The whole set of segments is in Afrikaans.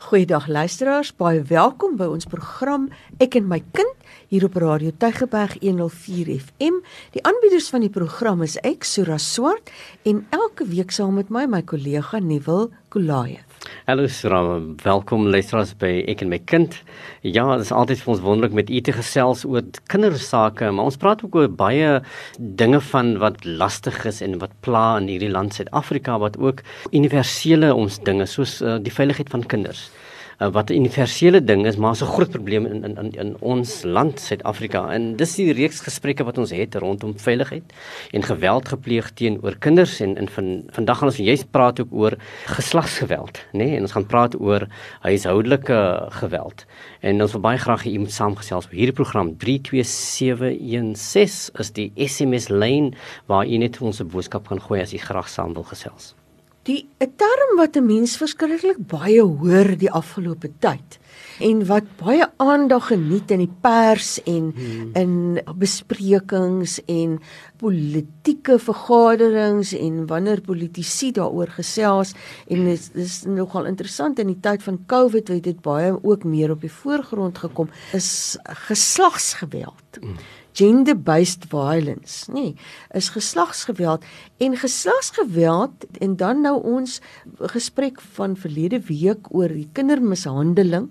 Goeiedag luisteraars, baie welkom by ons program Ek en my kind hier op Radio Tygerberg 104 FM. Die aanbieders van die program is ek, Sura Swart, en elke week saam met my my kollega Nuwel Kolaev. Hallo Sura, welkom luisteraars by Ek en my kind. Ja, dit is altyd vir ons wonderlik met u te gesels oor kindersake, maar ons praat ook oor baie dinge van wat lastig is en wat pla in hierdie land Suid-Afrika wat ook universele ons dinge soos uh, die veiligheid van kinders wat 'n universele ding is, maar 'n groot probleem in in in ons land Suid-Afrika. En dis die reeks gesprekke wat ons het rondom veiligheid en geweld gepleeg teenoor kinders en in van vandag gaan ons juist praat ook oor geslagsgeweld, nê? Nee? En ons gaan praat oor huishoudelike geweld. En ons wil baie graag hê u moet saamgesels op hierdie program 32716 is die SMS lyn waar u net ons 'n boodskap kan gooi as u graag saam wil gesels. Die 'n term wat 'n mens verskriklik baie hoor die afgelope tyd en wat baie aandag geniet in die pers en hmm. in besprekings en politieke vergaderings en wanneer politici daaroor gesels en dit is nogal interessant in die tyd van Covid het dit baie ook meer op die voorgrond gekom is geslagsgeweld. Hmm gender based violence, nê, nee, is geslagsgeweld en geslagsgeweld en dan nou ons gesprek van verlede week oor die kindermishandeling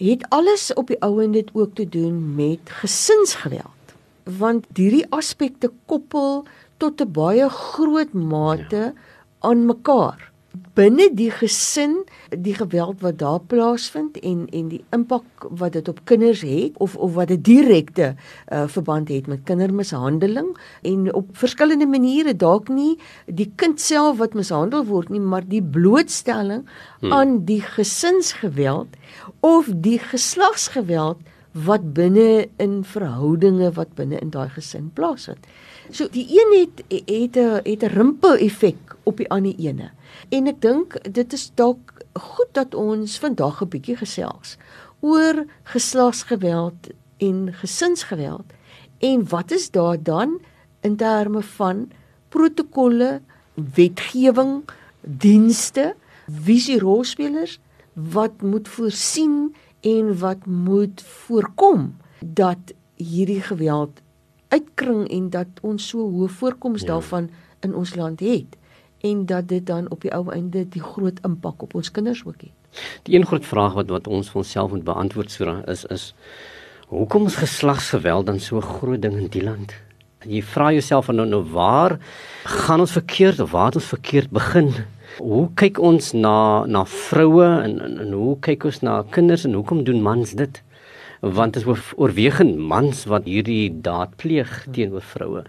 het alles op die ou en dit ook te doen met gesinsgeweld. Want hierdie aspekte koppel tot 'n baie groot mate ja. aan mekaar binne die gesin die geweld wat daar plaasvind en en die impak wat dit op kinders het of of wat dit direkte uh, verband het met kindermishandeling en op verskillende maniere dalk nie die kind self wat mishandel word nie maar die blootstelling hmm. aan die gesinsgeweld of die geslagsgeweld wat binne in verhoudinge wat binne in daai gesin plaasvind. So die een het het 'n het 'n rimpel effek op die ander ene. En ek dink dit is dalk goed dat ons vandag 'n bietjie gesels oor geslagsgeweld en gesinsgeweld en wat is daar dan in terme van protokolle, wetgewing, dienste, visierolspelers wat moet voorsien en wat moet voorkom dat hierdie geweld uitkring en dat ons so hoë voorkoms ja. daarvan in ons land het en dat dit dan op die ou einde die groot impak op ons kinders ook het. Die een groot vraag wat wat ons vir onsself moet beantwoord so is is hoekom is geslagsgeweld dan so 'n groot ding in die land? Jy vra jouself nou, nou waar gaan ons verkeerd of waar het ons verkeerd begin? Hoe kyk ons na na vroue en, en en hoe kyk ons na kinders en hoekom doen mans dit? Want dit is oorwegend mans wat hierdie daad pleeg teenoor vroue.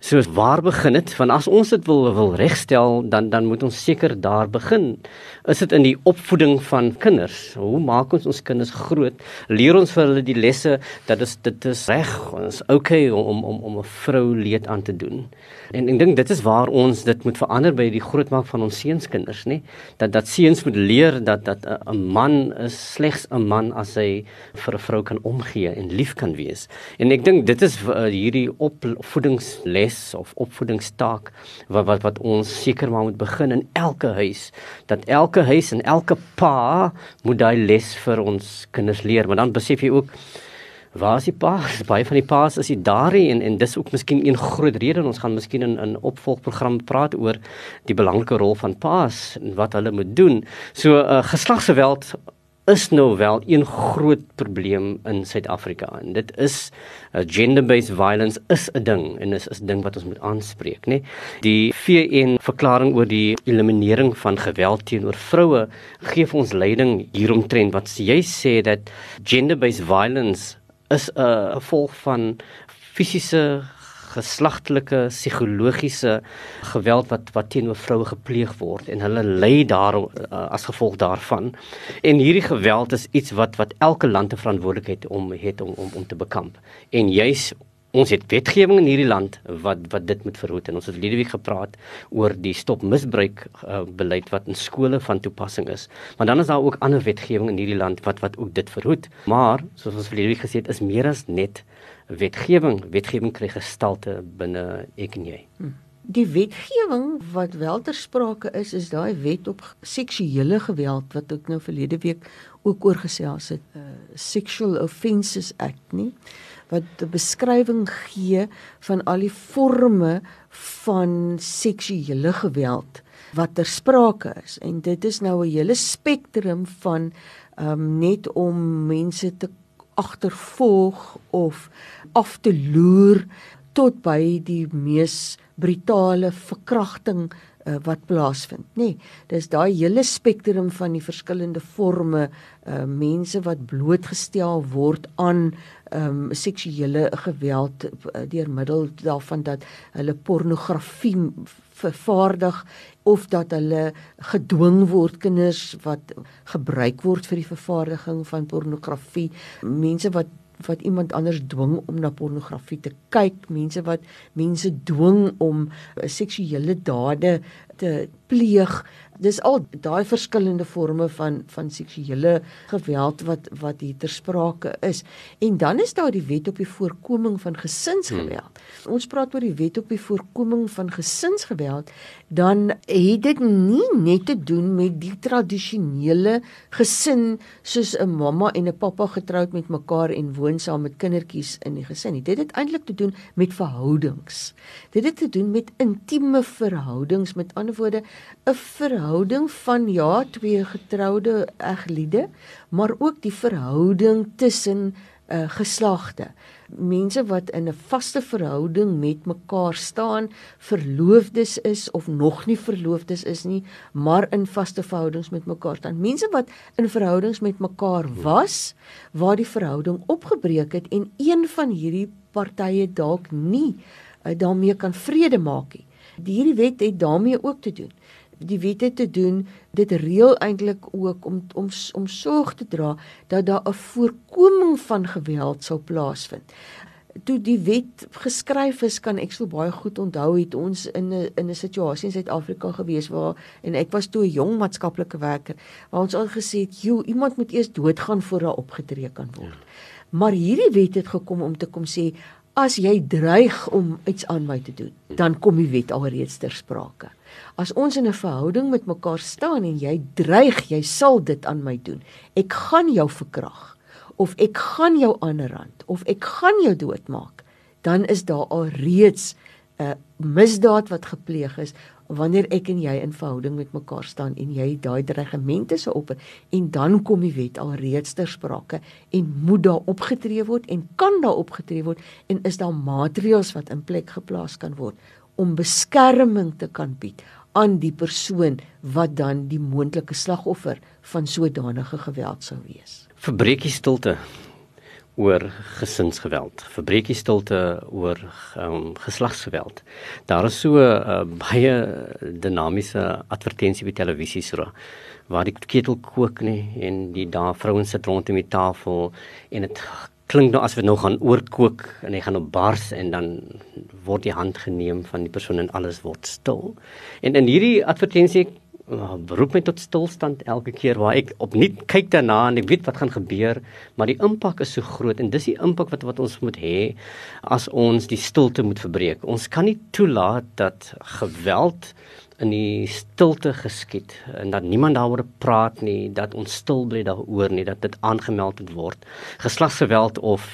So waar begin dit? Want as ons dit wil wil regstel, dan dan moet ons seker daar begin. Is dit in die opvoeding van kinders? Hoe maak ons ons kinders groot? Leer ons vir hulle die lesse dat is dit is reg, ons okay om om om 'n vrou leed aan te doen. En ek dink dit is waar ons dit moet verander by die grootmaak van ons seunskinders, nê? Dat dat seuns moet leer dat dat 'n man is slegs 'n man as hy vir 'n vrou kan omgee en lief kan wees. En ek dink dit is uh, hierdie opvoedingsles les of opvoedingstaak wat wat wat ons seker maar moet begin in elke huis dat elke huis en elke pa moet daai les vir ons kinders leer maar dan besef jy ook waar is die pa baie van die pa's is die daarie en en dis ook miskien een groot rede ons gaan miskien in 'n opvolgprogram praat oor die belangrike rol van pa's en wat hulle moet doen. So uh, geslagsgeweld is nou wel een groot probleem in Suid-Afrika en dit is uh, gender-based violence is 'n ding en is 'n ding wat ons moet aanspreek nê. Die VN verklaring oor die eliminering van geweld teenoor vroue gee vir ons leiding hieromtrent. Wat jy sê dat gender-based violence is 'n uh, gevolg van fisiese geslagtelike psigologiese geweld wat wat teenoor vroue gepleeg word en hulle ly daar uh, as gevolg daarvan. En hierdie geweld is iets wat wat elke land 'n verantwoordelikheid om het om om om te bekamp. En juis ons het wetgewing in hierdie land wat wat dit moet verhoed en ons het verlede week gepraat oor die stop misbruik uh, beleid wat in skole van toepassing is. Maar dan is daar ook ander wetgewing in hierdie land wat wat ook dit verhoed. Maar soos ons verlede week gesê het, is meer as net wetgewing, wetgewing kry gestalte binne ek en jy. Hmm. Die wetgewing wat wel ter sprake is, is daai wet op seksuele geweld wat ek nou verlede week ook oor gesels het, uh, Sexual Offences Act, nie? Wat 'n beskrywing gee van al die forme van seksuele geweld wat ter sprake is. En dit is nou 'n hele spektrum van um, net om mense te agtervolg of af te loer tot by die mees brutale verkrachting uh, wat plaasvind, nê. Nee, dis daai hele spektrum van die verskillende forme uh mense wat blootgestel word aan um seksuele geweld uh, deur middel daarvan dat hulle pornografie vervaardig of dat hulle gedwing word kinders wat gebruik word vir die vervaardiging van pornografie mense wat wat iemand anders dwing om na pornografie te kyk, mense wat mense dwing om uh, seksuele dade te pleeg. Dis al daai verskillende forme van van seksuele geweld wat wat hier ter sprake is. En dan is daar die wet op die voorkoming van gesinsgeweld. Hmm. Ons praat oor die wet op die voorkoming van gesinsgeweld, dan het dit nie net te doen met die tradisionele gesin soos 'n mamma en 'n pappa getroud met mekaar en woon saam met kindertjies in die gesin nie. Dit het eintlik te doen met verhoudings. Dit het te doen met intieme verhoudings met ander woorde 'n verhouding van ja, twee getroude egliede, maar ook die verhouding tussen uh, geslagte. Mense wat in 'n vaste verhouding met mekaar staan, verloofdes is of nog nie verloofdes is nie, maar in vaste verhoudings met mekaar staan. Mense wat in verhoudings met mekaar was waar die verhouding opgebreek het en een van hierdie partye dalk nie uh, daarmee kan vrede maak nie. Hierdie wet het daarmee ook te doen die wette te doen dit reël eintlik ook om om om sorg te dra dat daar 'n voorkoming van geweld sou plaasvind. Toe die wet geskryf is, kan ek so baie goed onthou het ons in 'n in 'n situasie in Suid-Afrika gewees waar en ek was toe 'n jong maatskaplike werker waar ons al gesê het, "Jo, iemand moet eers doodgaan voor daar opgetree kan word." Maar hierdie wet het gekom om te kom sê As jy dreig om iets aan my te doen, dan kom die wet alreeds ter sprake. As ons in 'n verhouding met mekaar staan en jy dreig jy sal dit aan my doen, ek gaan jou verkrag of ek gaan jou aanrand of ek gaan jou doodmaak, dan is daar alreeds 'n misdaad wat gepleeg is wanneer ek en jy in verhouding met mekaar staan en jy daai dreigemente se op en dan kom die wet alreeds ter sprake en moet daar opgetree word en kan daar opgetree word en is daar maatreëls wat in plek geplaas kan word om beskerming te kan bied aan die persoon wat dan die moontlike slagoffer van sodanige geweld sou wees. Verbreekie stilte oor gesinsgeweld, verbreekie stilte oor um, geslagsgeweld. Daar is so 'n uh, baie dinamiese advertensie by televisie so waar die ketel kook nê en die daar vrouens sit rondom die tafel en dit klink nou as we nou gaan oorkook en hy gaan op bars en dan word die hand geneem van die persoon en alles word stil. En in hierdie advertensie uh, roep my tot stilstand elke keer waar ek opnuut kyk daarna en ek weet wat gaan gebeur, maar die impak is so groot en dis die impak wat wat ons moet hê as ons die stilte moet verbreek. Ons kan nie toelaat dat geweld in die stilte geskied en dat niemand daaroor praat nie dat ons stil bly daaroor nie dat dit aangemeld word geslagsgeweld of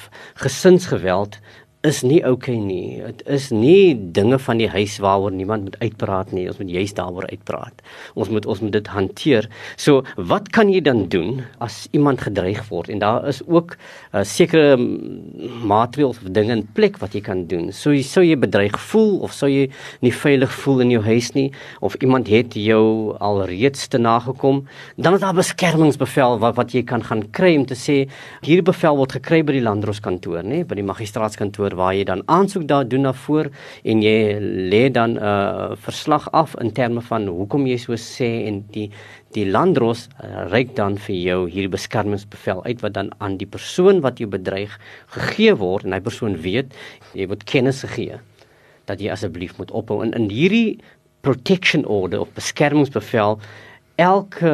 gesinsgeweld is nie oukei okay nie. Dit is nie dinge van die huis waaroor niemand moet uitpraat nie. Ons moet juist daaroor uitpraat. Ons moet ons moet dit hanteer. So, wat kan jy dan doen as iemand gedreig word? En daar is ook uh, sekere maatreëls of dinge in plek wat jy kan doen. So, jy sou jy bedreig voel of sou jy nie veilig voel in jou huis nie of iemand het jou alreeds te nagekom, dan is daar beskermingsbevel wat wat jy kan gaan kry om te sê hierdie bevel word gekry by die landdroskantoor, nê, by die magistraatskantoor waar jy dan aansoek daar doen na voor en jy lê dan 'n uh, verslag af in terme van hoekom jy so sê en die die landros uh, reik dan vir jou hierdie beskermingsbevel uit wat dan aan die persoon wat jou bedreig gegee word en hy persoon weet jy word kennis gegee dat jy asseblief moet ophou. En in hierdie protection order of beskermingsbevel elke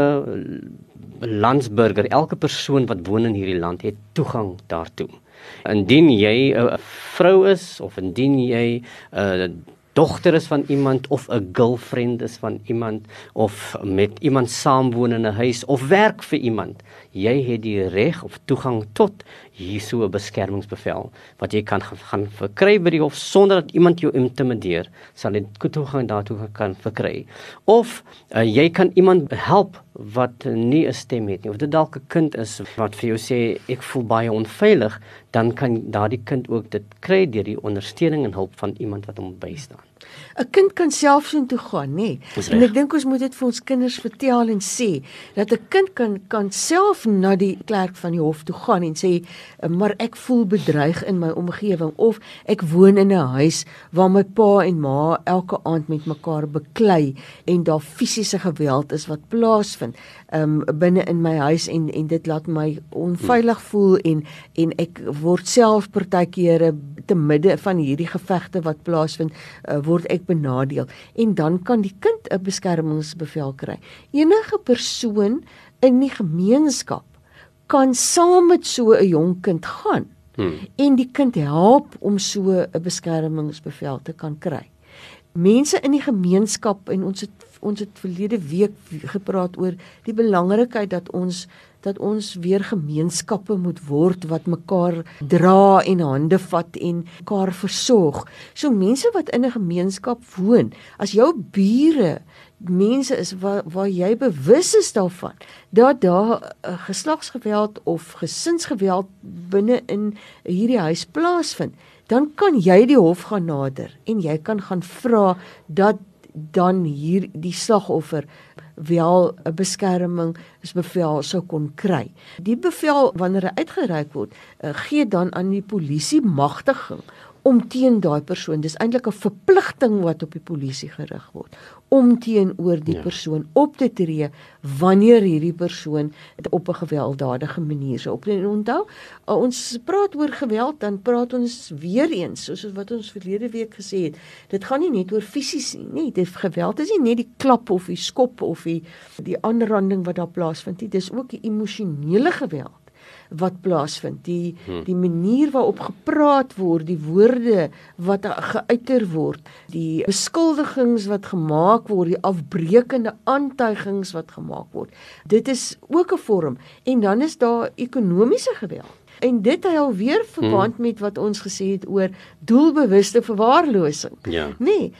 landsburger elke persoon wat woon in hierdie land het toegang daartoe Indien jy 'n vrou is of indien jy 'n dogter is van iemand of 'n girlfriend is van iemand of met iemand saamwoon in 'n huis of werk vir iemand, jy het die reg of toegang tot hierso 'n beskermingsbevel wat jy kan gaan verkry by die hof sonder dat iemand jou intimideer, sal jy toegang daartoe kan verkry. Of uh, jy kan iemand help wat nie 'n stem het nie of dit dalk 'n kind is wat vir jou sê ek voel baie onveilig, dan kan daardie kind ook dit kry deur die ondersteuning en hulp van iemand wat hom bystaan. 'n Kind kan self so toe gaan, nê? Nee. En ek dink ons moet dit vir ons kinders vertel en sê dat 'n kind kan kan self na die klerk van die hof toe gaan en sê, "Maar ek voel bedreig in my omgewing of ek woon in 'n huis waar my pa en ma elke aand met mekaar beklei en daar fisiese geweld is wat plaasvind um, binne in my huis en en dit laat my onveilig voel en en ek word self partykeere te midde van hierdie gevegte wat plaasvind uh, word ek benadeel en dan kan die kind 'n beskermingsbevel kry. Enige persoon in die gemeenskap kan saam met so 'n jong kind gaan hmm. en die kind help om so 'n beskermingsbevel te kan kry. Mense in die gemeenskap en ons het ons het verlede week gepraat oor die belangrikheid dat ons dat ons weer gemeenskappe moet word wat mekaar dra en hande vat en mekaar versorg. So mense wat in 'n gemeenskap woon, as jou bure mense is waar waar jy bewus is daarvan dat daar uh, geslagsgeweld of gesinsgeweld binne in hierdie huis plaasvind, dan kan jy die hof gaan nader en jy kan gaan vra dat dan hier die slagoffer wel 'n beskerming is bevel sou kon kry. Die bevel wanneer hy uitgereik word, uh, gee dan aan die polisie magtiging om teen daai persoon. Dis eintlik 'n verpligting wat op die polisie gerig word om teenoor die ja. persoon op te tree wanneer hierdie persoon op 'n gewelddadige manier sou optree. En onthou, ons praat oor geweld, dan praat ons weer eens soos wat ons verlede week gesê het. Dit gaan nie net oor fisies nie, nee, dit geweld is nie net die klap of die skop of die die aanranding wat daar plaasvind nie, dis ook die emosionele geweld wat plaasvind. Die hmm. die manier waarop gepraat word die woorde wat geuiter word die beskuldigings wat gemaak word die afbreekende aantuigings wat gemaak word. Dit is ook 'n vorm. En dan is daar ekonomiese geweld En dit hy alweer verband hmm. met wat ons gesê het oor doelbewuste verwaarlosing. Ja. Nee,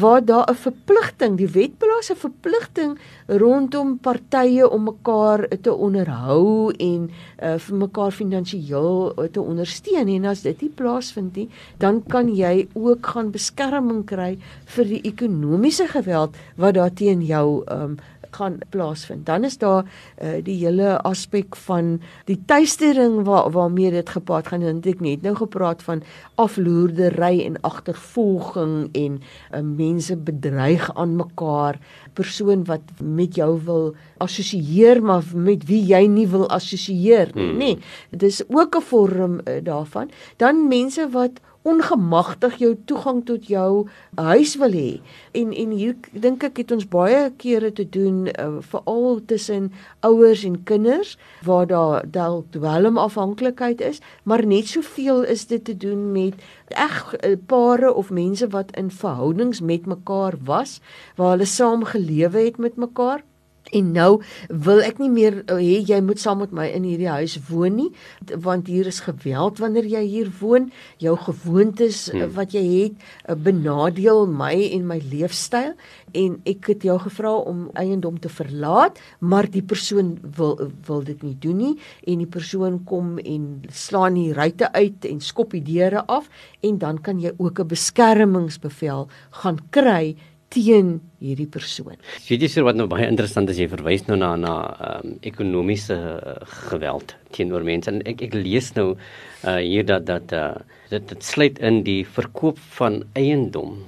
waar daar 'n verpligting, die wet plaas 'n verpligting rondom partye om mekaar te onderhou en uh, vir mekaar finansiëel te ondersteun en as dit nie plaasvind nie, dan kan jy ook gaan beskerming kry vir die ekonomiese geweld wat daar teen jou um, gaan plaasvind. Dan is daar uh, die hele aspek van die tuistering waar waarmee dit gepaard gaan. En ek net nou gepraat van afloerdery en agtervolging en uh, mense bedreig aan mekaar, persoon wat met jou wil assosieer maar met wie jy nie wil assosieer nie, hmm. nê. Nee, dit is ook 'n vorm uh, daarvan. Dan mense wat ongemagtig jou toegang tot jou huis wil hê. En en hier dink ek het ons baie kere te doen uh, veral tussen ouers en kinders waar daar dalk dwelm afhanklikheid is, maar net soveel is dit te doen met eg uh, pare of mense wat in verhoudings met mekaar was, waar hulle saam gelewe het met mekaar En nou wil ek nie meer uh, hê jy moet saam met my in hierdie huis woon nie want hier is geweld wanneer jy hier woon. Jou gewoontes uh, hmm. wat jy het uh, benadeel my en my leefstyl. En ek het jou gevra om eiendom te verlaat maar die persoon wil wil dit nie doen nie. En die persoon kom en slaan die ruitte uit en skop die deure af. En dan kan jy ook 'n beskermingsbevel gaan kry teen hierdie persoon. Weet jy sir wat nou baie interessant is jy verwys nou na na um, ekonomiese uh, geweld teenoor mense en ek ek lees nou uh, hier dat dat uh, dit dit sluit in die verkoop van eiendom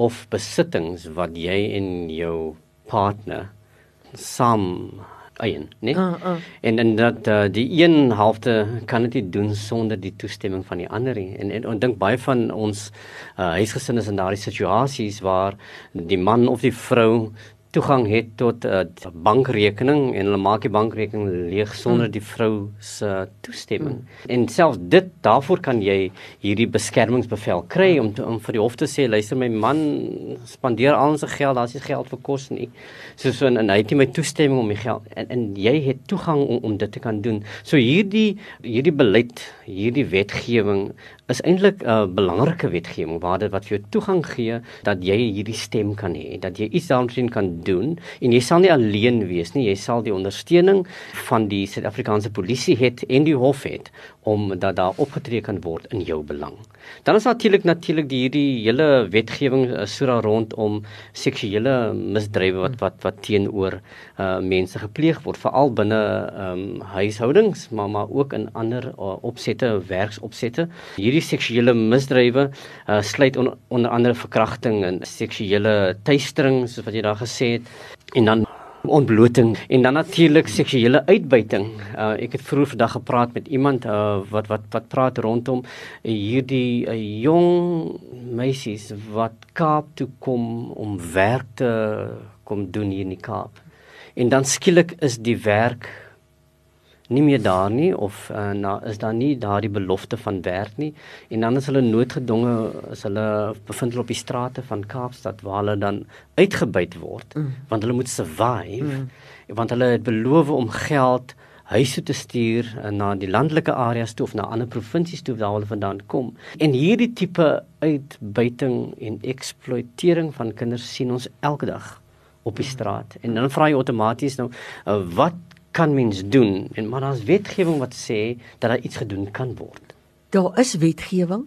of besittings wat jy en jou partner saam eien, né? Uh, uh. En en dat uh, die een helfte kan dit nie doen sonder die toestemming van die ander nie. En en ek dink baie van ons uh, huisgesinne is in daardie situasies waar die man of die vrou toegang het tot 'n uh, bankrekening en hulle maak die bankrekening leeg sonder mm. die vrou se toestemming. Mm. En selfs dit daarvoor kan jy hierdie beskermingsbevel kry om te, om vir die hof te sê luister my man spandeer al sy geld, daar's nie geld vir kos nie. So so en, en hy het nie my toestemming om die geld en, en jy het toegang om, om dit te kan doen. So hierdie hierdie beleid, hierdie wetgewing is eintlik 'n uh, belangrike wetgewing waar dit wat vir jou toegang gee dat jy hierdie stem kan hê, dat jy iets daarin kan doen en jy sal nie alleen wees nie, jy sal die ondersteuning van die Suid-Afrikaanse polisie het en die hof het om dat daar opgetree kan word in jou belang. Dan is natuurlik natuurlik die hierdie hele wetgewing uh, sura rondom seksuele misdrywe wat wat wat teenoor uh, mense gepleeg word veral binne um, huishoudings maar maar ook in ander uh, opsette werksopsette. Hierdie seksuele misdrywe uh, sluit on, onder andere verkrachting en seksuele teistering soos wat jy daar gesê het en dan ontbloting en dan natuurlik seksuele uitbuiting. Uh, ek het vroeër vandag gepraat met iemand uh, wat wat wat praat rondom hierdie uh, jong meisies wat Kaap toe kom om werk te kom doen hier in die Kaap. En dan skielik is die werk nie meer daar nie of uh, na is daar nie daardie belofte van werk nie en dan is hulle noodgedwonge as hulle bevind hulle op die strate van Kaapstad waar hulle dan uitgebuit word mm. want hulle moet survive mm. want hulle het beloof om geld huis toe te stuur uh, na die landelike areas toe of na ander provinsies toe waar hulle vandaan kom en hierdie tipe uitbuiting en eksploitering van kinders sien ons elke dag op die straat en dan vra jy outomaties nou uh, wat kan mens doen. En maar daar's wetgewing wat sê dat daar iets gedoen kan word. Daar is wetgewing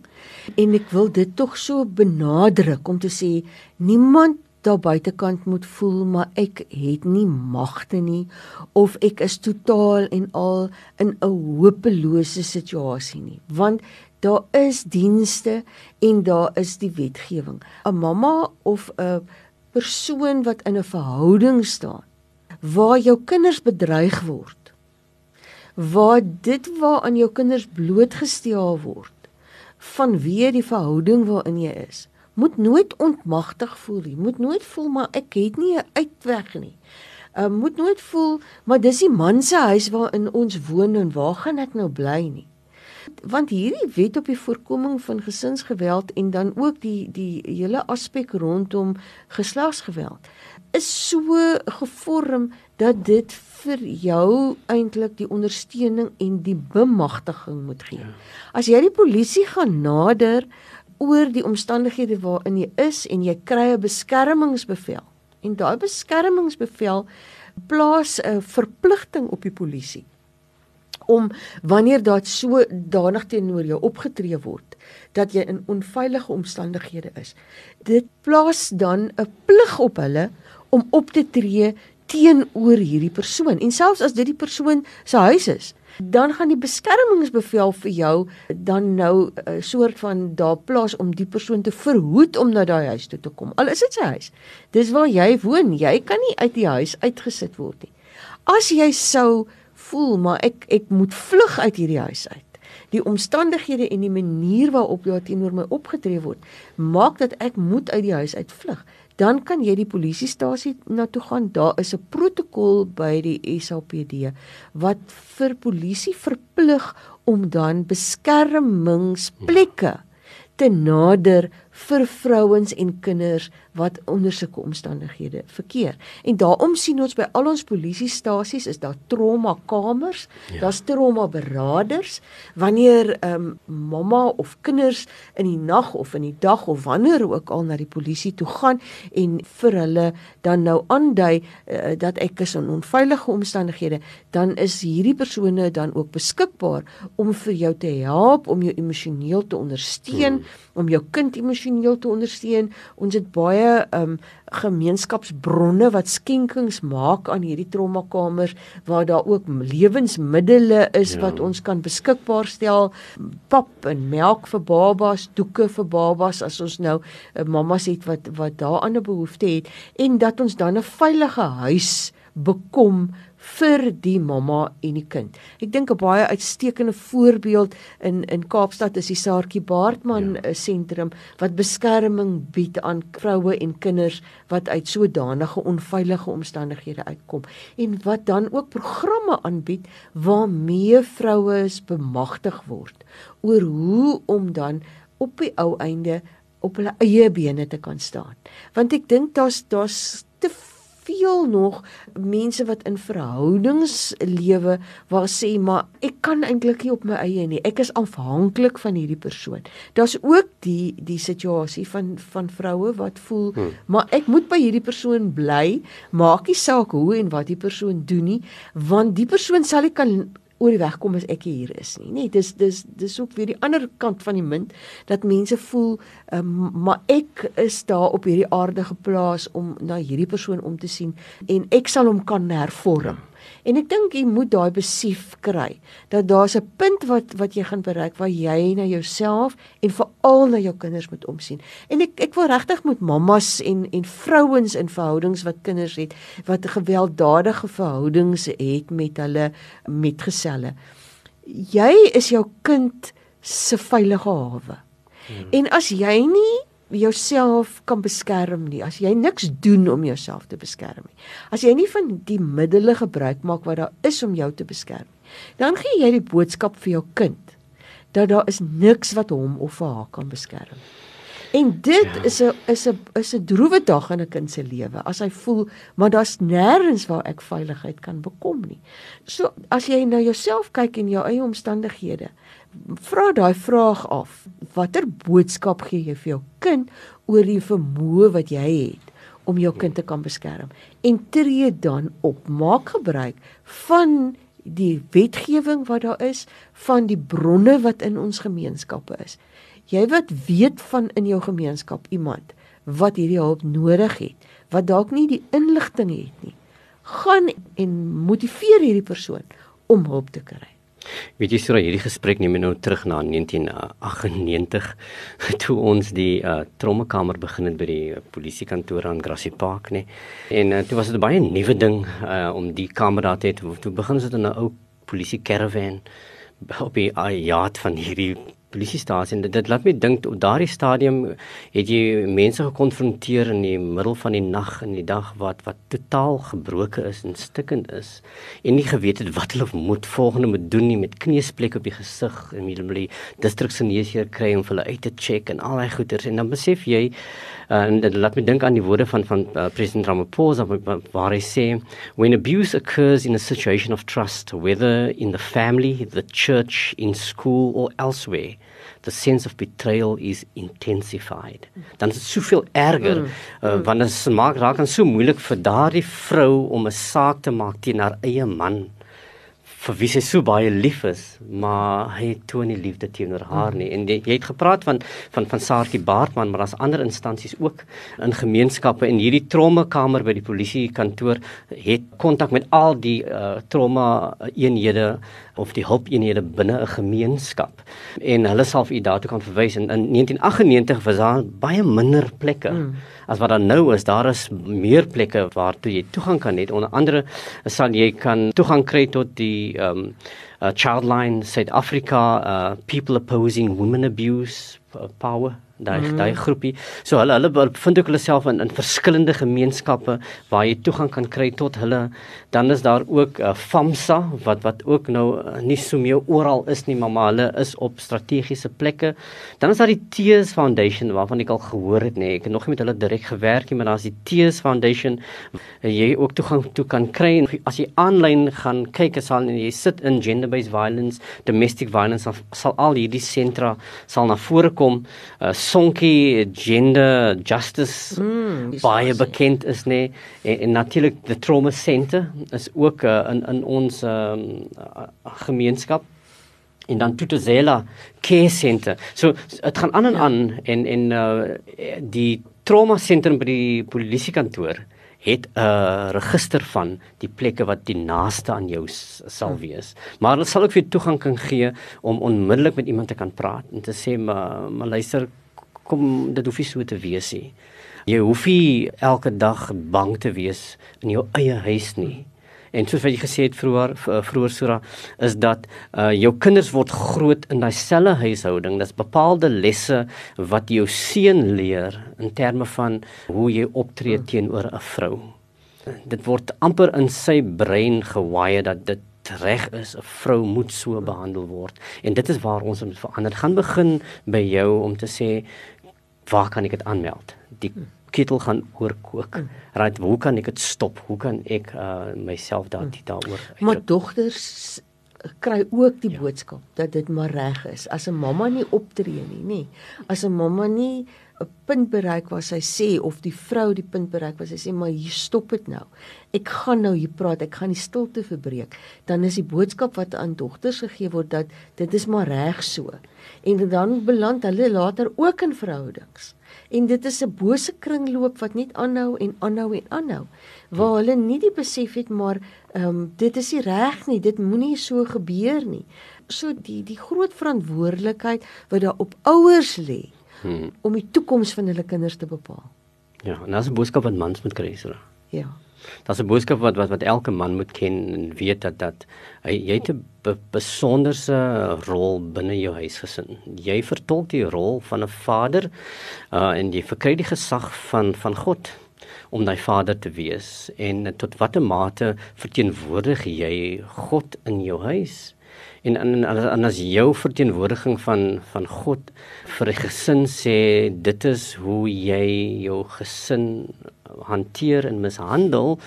en ek wil dit tog so benadruk om te sê niemand daar buitekant moet voel maar ek het nie magte nie of ek is totaal en al in 'n hopelose situasie nie. Want daar is dienste en daar is die wetgewing. 'n mamma of 'n persoon wat in 'n verhouding staan waar jou kinders bedreig word. Waar dit waar aan jou kinders blootgestel word vanweë die verhouding waarin jy is. Moet nooit ontmagtig voel nie. Moet nooit voel maar ek het nie 'n uitweg nie. Uh moet nooit voel maar dis die man se huis waarin ons woon en waar gaan ek nou bly nie. Want hierdie wet op die voorkoming van gesinsgeweld en dan ook die die hele aspek rondom geslagsgeweld is so gevorm dat dit vir jou eintlik die ondersteuning en die bemagtiging moet gee. Ja. As jy die polisie gaan nader oor die omstandighede waarin jy is en jy kry 'n beskermingsbevel en daai beskermingsbevel plaas 'n verpligting op die polisie om wanneer daar so danig teenoor jou opgetree word dat jy in onveilige omstandighede is dit plaas dan 'n plig op hulle om op te tree teenoor hierdie persoon. En selfs as dit die persoon se huis is dan gaan die beskermingsbevel vir jou dan nou 'n soort van daar plaas om die persoon te verhoed om na daai huis toe te kom. Al is dit sy huis. Dis waar jy woon. Jy kan nie uit die huis uitgesit word nie. As jy sou voel maar ek ek moet vlug uit hierdie huis uit. Die omstandighede en die manier waarop jy teenoor my opgetree word maak dat ek moet uit die huis uit vlug dan kan jy die polisiestasie na toe gaan. Daar is 'n protokol by die SAPD wat vir polisie verplig om dan beskermingsplekke te nader vir vrouens en kinders wat onder sulke omstandighede verkeer. En daarom sien ons by al ons polisiestasies is daar trauma kamers, ja. daar's trauma beraders wanneer ehm um, mamma of kinders in die nag of in die dag of wanneer ook al na die polisie toe gaan en vir hulle dan nou aandui uh, dat ek is in onveilige omstandighede, dan is hierdie persone dan ook beskikbaar om vir jou te help, om jou emosioneel te ondersteun, hmm. om jou kind emosioneel te ondersteun. Ons het baie um gemeenskapsbronne wat skenkings maak aan hierdie traumakamers waar daar ook lewensmiddels is ja. wat ons kan beskikbaar stel pap en melk vir babas doeke vir babas as ons nou uh, mammas het wat wat daaraan 'n behoefte het en dat ons dan 'n veilige huis bekom vir die mamma en die kind. Ek dink 'n baie uitstekende voorbeeld in in Kaapstad is die Saartjie Baartman ja. sentrum wat beskerming bied aan vroue en kinders wat uit sodanige onveilige omstandighede uitkom en wat dan ook programme aanbied waarmee vroue bemagtig word oor hoe om dan op die ou einde op hulle eie bene te kan staan. Want ek dink daar's daar's te veel nog mense wat in verhoudings lewe waar sê maar ek kan eintlik nie op my eie nie. Ek is afhanklik van hierdie persoon. Daar's ook die die situasie van van vroue wat voel hmm. maar ek moet by hierdie persoon bly, maak nie saak hoe en wat die persoon doen nie, want die persoon sal nie kan oor die weg kom as ek hier is nie. Nee, dis dis dis ook weer die ander kant van die munt dat mense voel um, maar ek is daar op hierdie aarde geplaas om na hierdie persoon om te sien en ek sal hom kan hervorm. En ek dink jy moet daai besef kry dat daar's 'n punt wat wat jy gaan bereik waar jy na jouself en veral na jou kinders moet omsien. En ek ek wil regtig met mammas en en vrouens in verhoudings wat kinders het wat gewelddadige verhoudings het met hulle metgeselle. Jy is jou kind se veilige hawe. Hmm. En as jy nie jouself kan beskerm nie, as jy niks doen om jouself te beskerm nie, as jy nie van die middele gebruik maak wat daar is om jou te beskerm nie, dan gee jy die boodskap vir jou kind dat daar is niks wat hom of haar kan beskerm nie. En dit ja. is 'n is 'n is 'n droewe dag in 'n kind se lewe as hy voel maar daar's nêrens waar ek veiligheid kan bekom nie. So as jy na jouself kyk en jou eie omstandighede, vra daai vraag af. Watter boodskap gee jy vir jou kind oor die vermoë wat jy het om jou kind te kan beskerm? En tree dan op. Maak gebruik van die wetgewing wat daar is, van die bronne wat in ons gemeenskappe is jy wat weet van in jou gemeenskap iemand wat hierdie hulp nodig het, wat dalk nie die inligting het nie, gaan en motiveer hierdie persoon om hulp te kry. Weet jy sou hierdie gesprek neem nou terug na 1998 toe ons die uh, trommekamer begin het by die polisiekantoor aan Grassy Park nê. En uh, toe was dit baie nuwe ding uh, om die kamer daar te hê. Toe begin ons dit in 'n ou polisie caravan op die uh, yacht van hierdie polisiestasie en dit, dit laat my dink op daardie stadium het jy mense gekonfronteer in die middel van die nag en die dag wat wat totaal gebroken is en stikkend is en nie geweet het wat hulle moet volgende moet doen nie met kneusplek op die gesig en hulle distriksgeneesheer kry om hulle uit te check en al daai goeters en dan besef jy uh, en dit laat my dink aan die woorde van van uh, president Ramaphosa waar hy sê when abuse occurs in a situation of trust whether in the family the church in school or elsewhere the sense of betrayal is intensified. Dan is dit soveel erger mm. uh, want dit maak raak aan so moeilik vir daardie vrou om 'n saak te maak teen haar eie man vir wie sy so baie lief is, maar hy toon nie liefde teenoor haar nie. En die, jy het gepraat van van van Saartjie Baartman, maar daar's ander instansies ook in gemeenskappe en hierdie trommekamer by die polisie kantoor het kontak met al die uh, trauma eenhede of die hulpeenhede binne 'n gemeenskap en hulle sal vir u daartoe kan verwys en in 1998 was daar baie minder plekke mm. As wat daar nou is daar is meer plekke waartoe jy toegang kan hê. Onder andere sal jy kan toegang kry tot die um, uh, Childline South Africa uh, people opposing women abuse uh, power daai mm. daai groepie. So hulle hulle vind ook hulle self in in verskillende gemeenskappe waar jy toegang kan kry tot hulle. Dan is daar ook uh, FAMSA wat wat ook nou uh, nie so meer oral is nie, maar, maar hulle is op strategiese plekke. Dan is daar die Tees Foundation waarvan ek al gehoor het, nee, ek het nog nie met hulle direk gewerk nie, maar daar's die Tees Foundation jy ook toegang toe kan kry en as jy aanlyn gaan kyk, sal jy sit in gender based violence, domestic violence sal, sal al hierdie sentra sal na vore kom. Uh, Sonkie Gender Justice mm, baie bekend is nê en, en natuurlik the Trauma Center is ook uh, in in ons um, gemeenskap en dan Tutuzela Care Center. So dit gaan aan en ja. aan en en uh, die Trauma Center by die polisiekantoor het 'n uh, register van die plekke wat die naaste aan jou sal hm. wees. Maar hulle sal ook vir toegang kan gee om onmiddellik met iemand te kan praat en te sê maar maar luister kom dit hoef nie so te wees nie. Jy hoef nie elke dag bang te wees in jou eie huis nie. En soos wat jy gesê het vroeër vroeër Sura is dat uh jou kinders word groot in daai selfe huishouding. Dis bepaalde lesse wat jou seun leer in terme van hoe jy optree hmm. teenoor 'n vrou. Dit word amper in sy brein gewaaie dat dit reg is 'n vrou moet so behandel word en dit is waar ons moet verander. Gaan begin by jou om te sê waar kan ek dit aanmeld? Die hmm ketel gaan oorkook. Mm. Right, hoe kan ek dit stop? Hoe kan ek uh, myself daar mm. daaroor Maar dogters kry ook die ja. boodskap dat dit maar reg is as 'n mamma nie optree nie, nê. As 'n mamma nie 'n punt bereik waar sy sê of die vrou die punt bereik waar sy sê maar hier stop dit nou. Ek gaan nou hier praat, ek gaan die stilte verbreek. Dan is die boodskap wat aan dogters gegee word dat dit is maar reg so. En dan beland hulle later ook in verhoudings en dit is 'n bose kringloop wat net aanhou en aanhou en aanhou waar hulle nie die besef het maar ehm um, dit is nie reg nie dit moenie so gebeur nie so die die groot verantwoordelikheid wat daar op ouers lê hmm. om die toekoms van hulle kinders te bepaal ja en as 'n boodskap wat mans moet kry so ja is 'n boodskap wat wat wat elke man moet ken en weet dat dat hy jy het 'n be, besonderse rol binne jou huisgesin. Jy vertolk die rol van 'n vader uh en jy verkry die gesag van van God om daai vader te wees en tot watter mate verteenwoordig jy God in jou huis? En en, en as jou verteenwoordiging van van God vir 'n gesin sê dit is hoe jy jou gesin hanteer en mishandel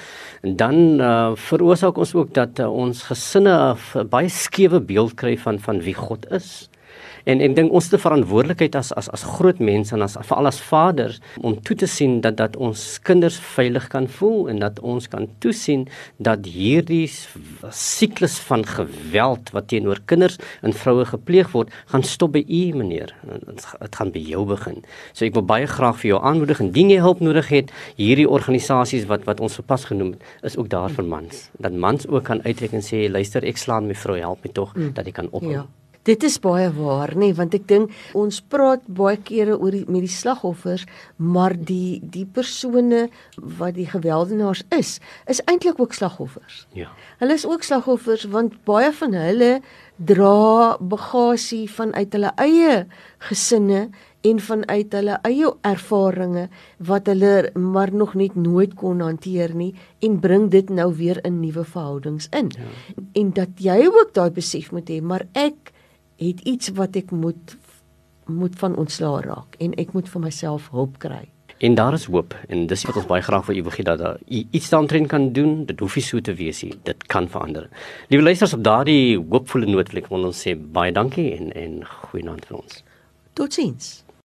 en dan uh, veroorsaak ons ook dat uh, ons gesinne 'n baie skewe beeld kry van van wie God is. En ek dink ons 'n verantwoordelikheid as as as groot mense en as veral as vaders om toe te sien dat dat ons kinders veilig kan voel en dat ons kan toesien dat hierdie siklus van geweld wat teenoor kinders en vroue gepleeg word, gaan stop by u meneer. Dit gaan by jou begin. So ek wil baie graag vir jou aanmoedig indien jy hulp nodig het, hierdie organisasies wat wat ons verpas genoem het, is ook daar vir mans. Dat mans ook kan uitreik en sê luister, ek slaan my vrou, help my tog mm. dat ek kan ophou. Ja. Dit is baie waar, nê, want ek dink ons praat baie kere oor die met die slagoffers, maar die die persone wat die gewelddenaars is, is eintlik ook slagoffers. Ja. Hulle is ook slagoffers want baie van hulle dra bagasie vanuit hulle eie gesinne en vanuit hulle eie ervarings wat hulle maar nog net nooit kon hanteer nie en bring dit nou weer in nuwe verhoudings in. Ja. En dat jy ook daai besef moet hê, maar ek het iets wat ek moet moet van ontslaa raak en ek moet vir myself hulp kry. En daar is hoop en dis wat ons baie graag vir u wil gee dat daar iets daarin kan doen. Dit hoef nie so te wees nie. Dit kan verander. Liewe luisters op daardie hoopvolle noot wil ek ons sê baie dankie en en goeienaand vir ons. Totsiens.